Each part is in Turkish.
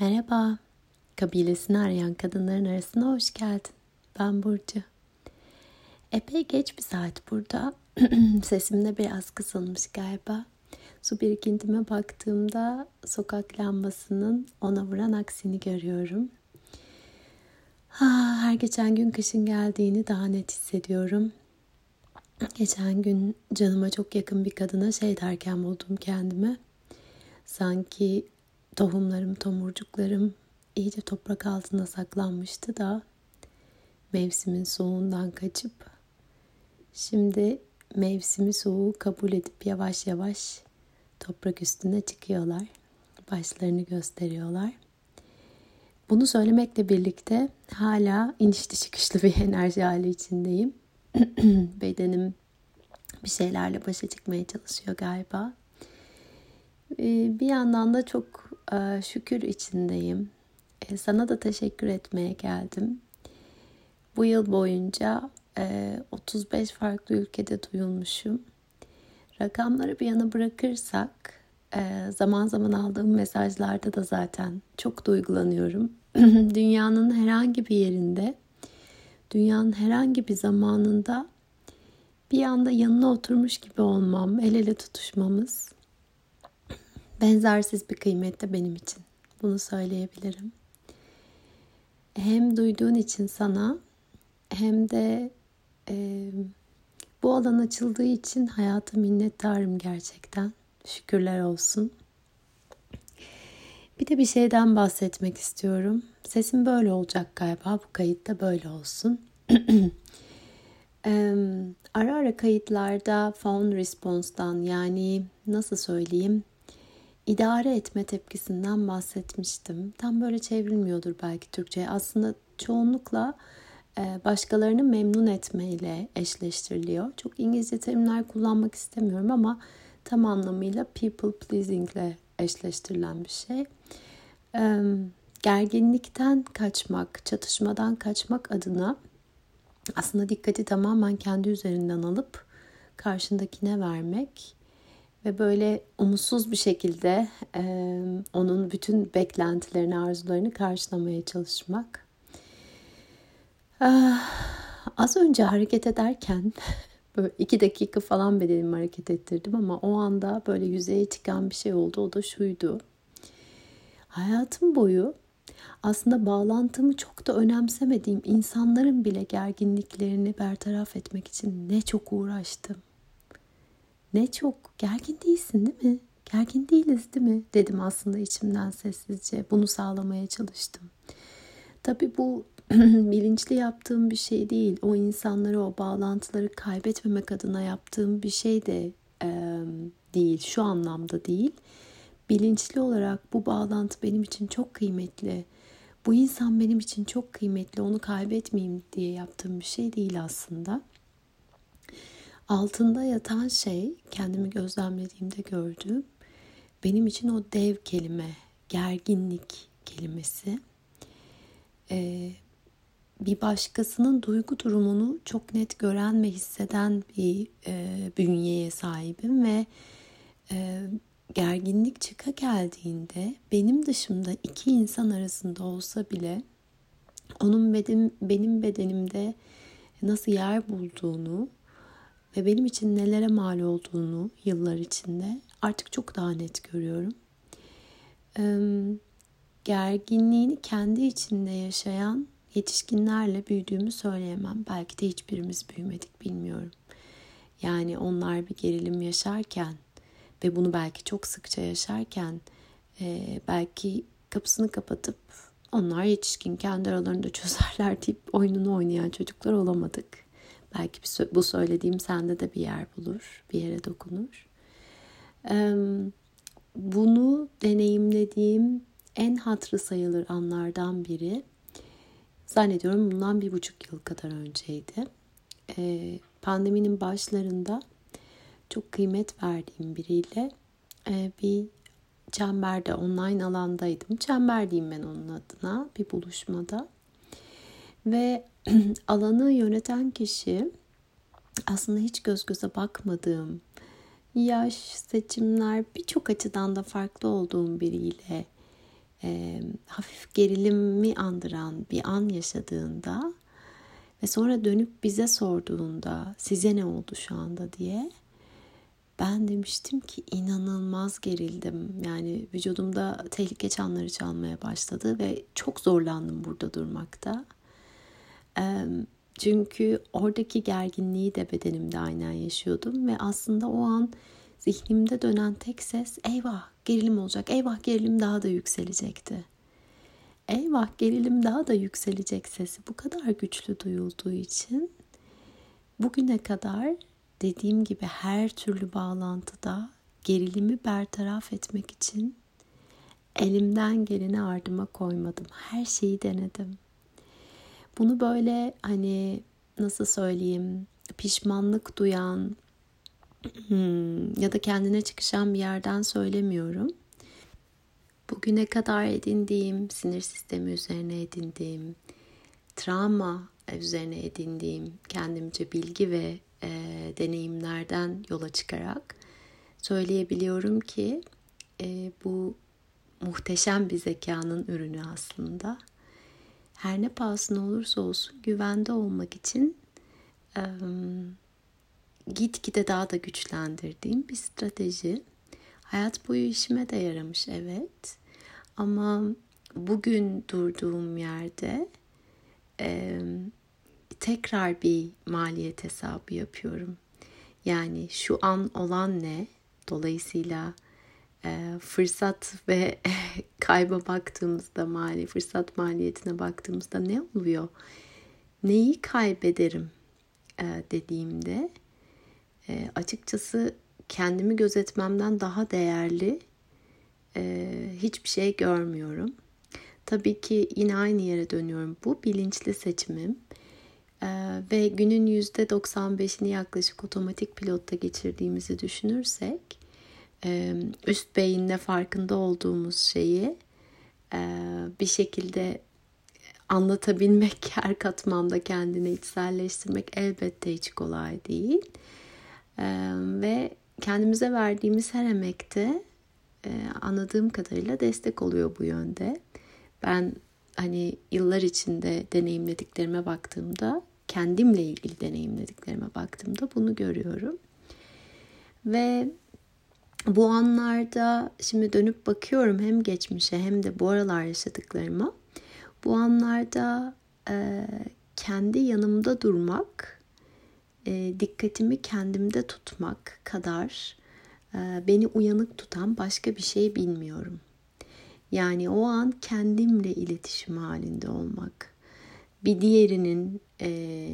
Merhaba, kabilesini arayan kadınların arasına hoş geldin. Ben Burcu. Epey geç bir saat burada. Sesimde biraz kısılmış galiba. Su birikintime baktığımda sokak lambasının ona vuran aksini görüyorum. Ha, her geçen gün kışın geldiğini daha net hissediyorum. Geçen gün canıma çok yakın bir kadına şey derken buldum kendimi. Sanki tohumlarım, tomurcuklarım iyice toprak altında saklanmıştı da mevsimin soğuğundan kaçıp şimdi mevsimi soğuğu kabul edip yavaş yavaş toprak üstüne çıkıyorlar. Başlarını gösteriyorlar. Bunu söylemekle birlikte hala inişli çıkışlı bir enerji hali içindeyim. Bedenim bir şeylerle başa çıkmaya çalışıyor galiba. Ee, bir yandan da çok şükür içindeyim. E, sana da teşekkür etmeye geldim. Bu yıl boyunca 35 e, farklı ülkede duyulmuşum. Rakamları bir yana bırakırsak zaman zaman aldığım mesajlarda da zaten çok duygulanıyorum. Dünyanın herhangi bir yerinde, dünyanın herhangi bir zamanında bir anda yanına oturmuş gibi olmam, el ele tutuşmamız benzersiz bir kıymette benim için. Bunu söyleyebilirim. Hem duyduğun için sana hem de e, bu alan açıldığı için hayata minnettarım gerçekten. Şükürler olsun. Bir de bir şeyden bahsetmek istiyorum. Sesim böyle olacak galiba. Bu kayıtta böyle olsun. ara ara kayıtlarda phone response'dan yani nasıl söyleyeyim idare etme tepkisinden bahsetmiştim. Tam böyle çevrilmiyordur belki Türkçe'ye. Aslında çoğunlukla e, başkalarını memnun etmeyle eşleştiriliyor. Çok İngilizce terimler kullanmak istemiyorum ama tam anlamıyla people pleasing ile eşleştirilen bir şey. Gerginlikten kaçmak, çatışmadan kaçmak adına aslında dikkati tamamen kendi üzerinden alıp karşındakine vermek ve böyle umutsuz bir şekilde e, onun bütün beklentilerini, arzularını karşılamaya çalışmak. Ah, az önce hareket ederken böyle iki dakika falan bedenimi hareket ettirdim ama o anda böyle yüzeye çıkan bir şey oldu. O da şuydu. Hayatım boyu aslında bağlantımı çok da önemsemediğim insanların bile gerginliklerini bertaraf etmek için ne çok uğraştım. Ne çok gergin değilsin değil mi? Gergin değiliz değil mi? Dedim aslında içimden sessizce. Bunu sağlamaya çalıştım. Tabii bu bilinçli yaptığım bir şey değil. O insanları, o bağlantıları kaybetmemek adına yaptığım bir şey de e, değil. Şu anlamda değil. Bilinçli olarak bu bağlantı benim için çok kıymetli. Bu insan benim için çok kıymetli. Onu kaybetmeyeyim diye yaptığım bir şey değil aslında. Altında yatan şey kendimi gözlemlediğimde gördüğüm benim için o dev kelime, gerginlik kelimesi. Ee, bir başkasının duygu durumunu çok net gören ve hisseden bir e, bünyeye sahibim ve e, gerginlik çıka geldiğinde benim dışımda iki insan arasında olsa bile onun bedim, benim bedenimde nasıl yer bulduğunu ve benim için nelere mal olduğunu yıllar içinde artık çok daha net görüyorum. Gerginliğini kendi içinde yaşayan yetişkinlerle büyüdüğümü söyleyemem. Belki de hiçbirimiz büyümedik bilmiyorum. Yani onlar bir gerilim yaşarken ve bunu belki çok sıkça yaşarken belki kapısını kapatıp onlar yetişkin kendi aralarında çözerler deyip oyununu oynayan çocuklar olamadık. Belki bu söylediğim sende de bir yer bulur, bir yere dokunur. Bunu deneyimlediğim en hatrı sayılır anlardan biri. Zannediyorum bundan bir buçuk yıl kadar önceydi. Pandeminin başlarında çok kıymet verdiğim biriyle bir çemberde online alandaydım. Çember diyeyim ben onun adına bir buluşmada. Ve alanı yöneten kişi aslında hiç göz göze bakmadığım, yaş, seçimler birçok açıdan da farklı olduğum biriyle e, hafif gerilimi andıran bir an yaşadığında ve sonra dönüp bize sorduğunda size ne oldu şu anda diye ben demiştim ki inanılmaz gerildim. Yani vücudumda tehlike çanları çalmaya başladı ve çok zorlandım burada durmakta. Çünkü oradaki gerginliği de bedenimde aynen yaşıyordum ve aslında o an zihnimde dönen tek ses eyvah gerilim olacak, eyvah gerilim daha da yükselecekti. Eyvah gerilim daha da yükselecek sesi bu kadar güçlü duyulduğu için bugüne kadar dediğim gibi her türlü bağlantıda gerilimi bertaraf etmek için elimden geleni ardıma koymadım. Her şeyi denedim. Bunu böyle hani nasıl söyleyeyim pişmanlık duyan hmm, ya da kendine çıkışan bir yerden söylemiyorum. Bugüne kadar edindiğim sinir sistemi üzerine edindiğim travma üzerine edindiğim kendimce bilgi ve e, deneyimlerden yola çıkarak söyleyebiliyorum ki e, bu muhteşem bir zekanın ürünü aslında. Her ne pahasına olursa olsun güvende olmak için e, gitgide daha da güçlendirdiğim bir strateji. Hayat boyu işime de yaramış evet. Ama bugün durduğum yerde e, tekrar bir maliyet hesabı yapıyorum. Yani şu an olan ne? Dolayısıyla fırsat ve kayba baktığımızda mali fırsat maliyetine baktığımızda ne oluyor? Neyi kaybederim e, dediğimde e, açıkçası kendimi gözetmemden daha değerli e, hiçbir şey görmüyorum. Tabii ki yine aynı yere dönüyorum. Bu bilinçli seçimim. Ee, ve günün %95'ini yaklaşık otomatik pilotta geçirdiğimizi düşünürsek üst beyinde farkında olduğumuz şeyi e, bir şekilde anlatabilmek, her katmanda kendini içselleştirmek elbette hiç kolay değil. E, ve kendimize verdiğimiz her emekte anladığım kadarıyla destek oluyor bu yönde. Ben hani yıllar içinde deneyimlediklerime baktığımda, kendimle ilgili deneyimlediklerime baktığımda bunu görüyorum. Ve bu anlarda şimdi dönüp bakıyorum hem geçmişe hem de bu aralar yaşadıklarıma. Bu anlarda e, kendi yanımda durmak, e, dikkatimi kendimde tutmak kadar e, beni uyanık tutan başka bir şey bilmiyorum. Yani o an kendimle iletişim halinde olmak. Bir diğerinin e,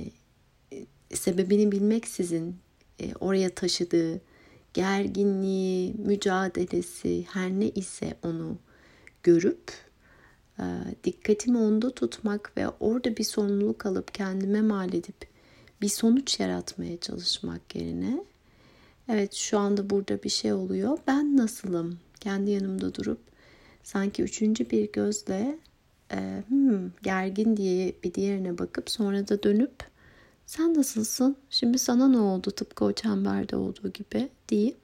sebebini bilmeksizin e, oraya taşıdığı gerginliği, mücadelesi her ne ise onu görüp e, dikkatimi onda tutmak ve orada bir sorumluluk alıp kendime mal edip bir sonuç yaratmaya çalışmak yerine evet şu anda burada bir şey oluyor. Ben nasılım? Kendi yanımda durup sanki üçüncü bir gözle e, hmm, gergin diye bir diğerine bakıp sonra da dönüp sen nasılsın? Şimdi sana ne oldu? Tıpkı o çemberde olduğu gibi deyip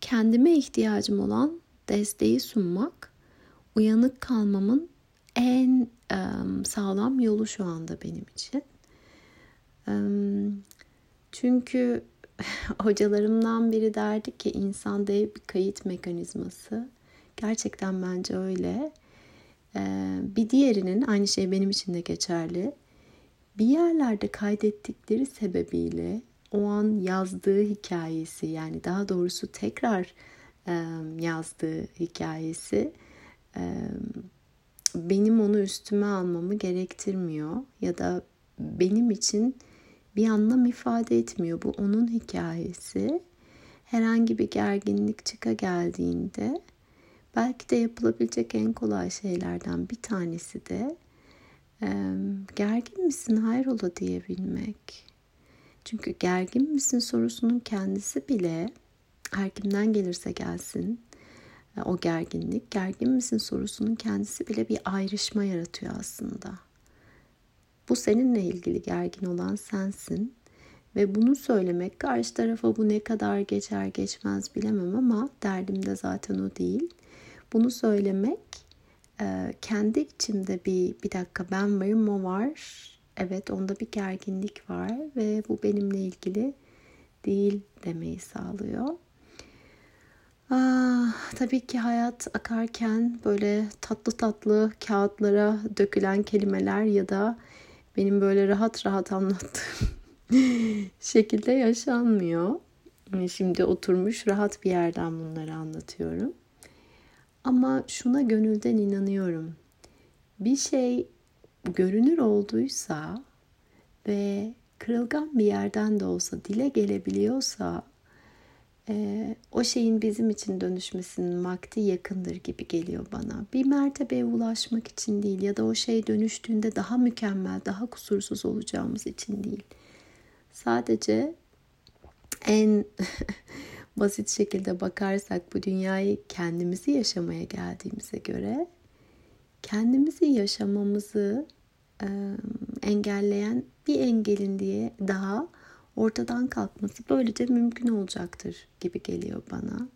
kendime ihtiyacım olan desteği sunmak uyanık kalmamın en e, sağlam yolu şu anda benim için. E, çünkü hocalarımdan biri derdi ki insan dev bir kayıt mekanizması. Gerçekten bence öyle. Ee, bir diğerinin aynı şey benim için de geçerli. Bir yerlerde kaydettikleri sebebiyle o an yazdığı hikayesi yani daha doğrusu tekrar e, yazdığı hikayesi e, benim onu üstüme almamı gerektirmiyor ya da benim için bir anlam ifade etmiyor. Bu onun hikayesi. Herhangi bir gerginlik çıka geldiğinde Belki de yapılabilecek en kolay şeylerden bir tanesi de gergin misin hayrola diyebilmek. Çünkü gergin misin sorusunun kendisi bile her kimden gelirse gelsin e, o gerginlik, gergin misin sorusunun kendisi bile bir ayrışma yaratıyor aslında. Bu seninle ilgili gergin olan sensin ve bunu söylemek karşı tarafa bu ne kadar geçer geçmez bilemem ama derdim de zaten o değil. Bunu söylemek e, kendi içimde bir bir dakika ben varım o var. Evet onda bir gerginlik var ve bu benimle ilgili değil demeyi sağlıyor. Ah, tabii ki hayat akarken böyle tatlı tatlı kağıtlara dökülen kelimeler ya da benim böyle rahat rahat anlattığım şekilde yaşanmıyor. Şimdi oturmuş rahat bir yerden bunları anlatıyorum. Ama şuna gönülden inanıyorum. Bir şey görünür olduysa ve kırılgan bir yerden de olsa dile gelebiliyorsa e, o şeyin bizim için dönüşmesinin vakti yakındır gibi geliyor bana. Bir mertebeye ulaşmak için değil ya da o şey dönüştüğünde daha mükemmel, daha kusursuz olacağımız için değil. Sadece en basit şekilde bakarsak bu dünyayı kendimizi yaşamaya geldiğimize göre kendimizi yaşamamızı e, engelleyen bir engelin diye daha ortadan kalkması böylece mümkün olacaktır gibi geliyor bana.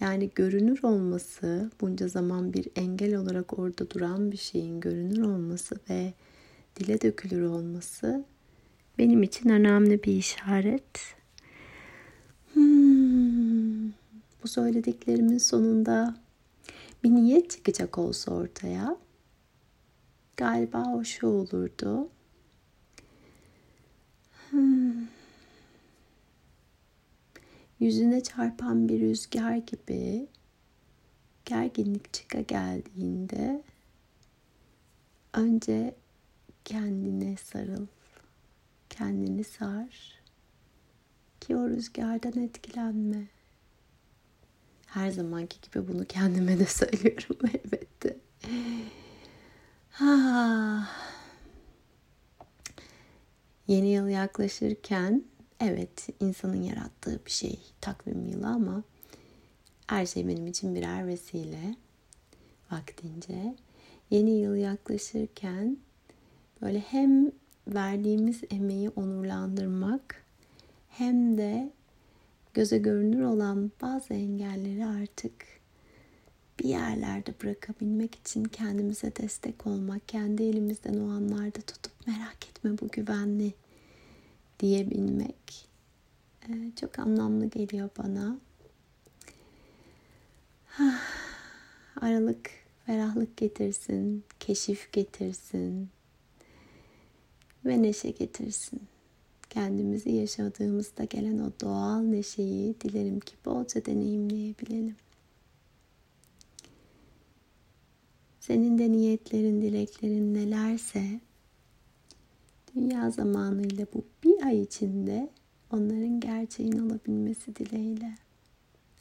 Yani görünür olması, bunca zaman bir engel olarak orada duran bir şeyin görünür olması ve dile dökülür olması benim için önemli bir işaret. Hmm, bu söylediklerimin sonunda bir niyet çıkacak olsa ortaya galiba o şu olurdu. Hmm. Yüzüne çarpan bir rüzgar gibi gerginlik çıka geldiğinde önce kendine sarıl, kendini sar ki o rüzgardan etkilenme. Her zamanki gibi bunu kendime de söylüyorum elbette. Ha. Yeni yıl yaklaşırken evet insanın yarattığı bir şey takvim yılı ama her şey benim için birer vesile vaktince. Yeni yıl yaklaşırken böyle hem verdiğimiz emeği onurlandırmak hem de göze görünür olan bazı engelleri artık bir yerlerde bırakabilmek için kendimize destek olmak, kendi elimizden o anlarda tutup merak etme bu güvenli diyebilmek e, çok anlamlı geliyor bana. Aralık ferahlık getirsin, keşif getirsin ve neşe getirsin. Kendimizi yaşadığımızda gelen o doğal neşeyi dilerim ki bolca deneyimleyebilelim. Senin de niyetlerin, dileklerin nelerse dünya zamanıyla bu bir ay içinde onların gerçeğin olabilmesi dileğiyle.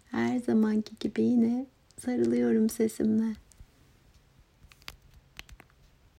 Her zamanki gibi yine sarılıyorum sesimle.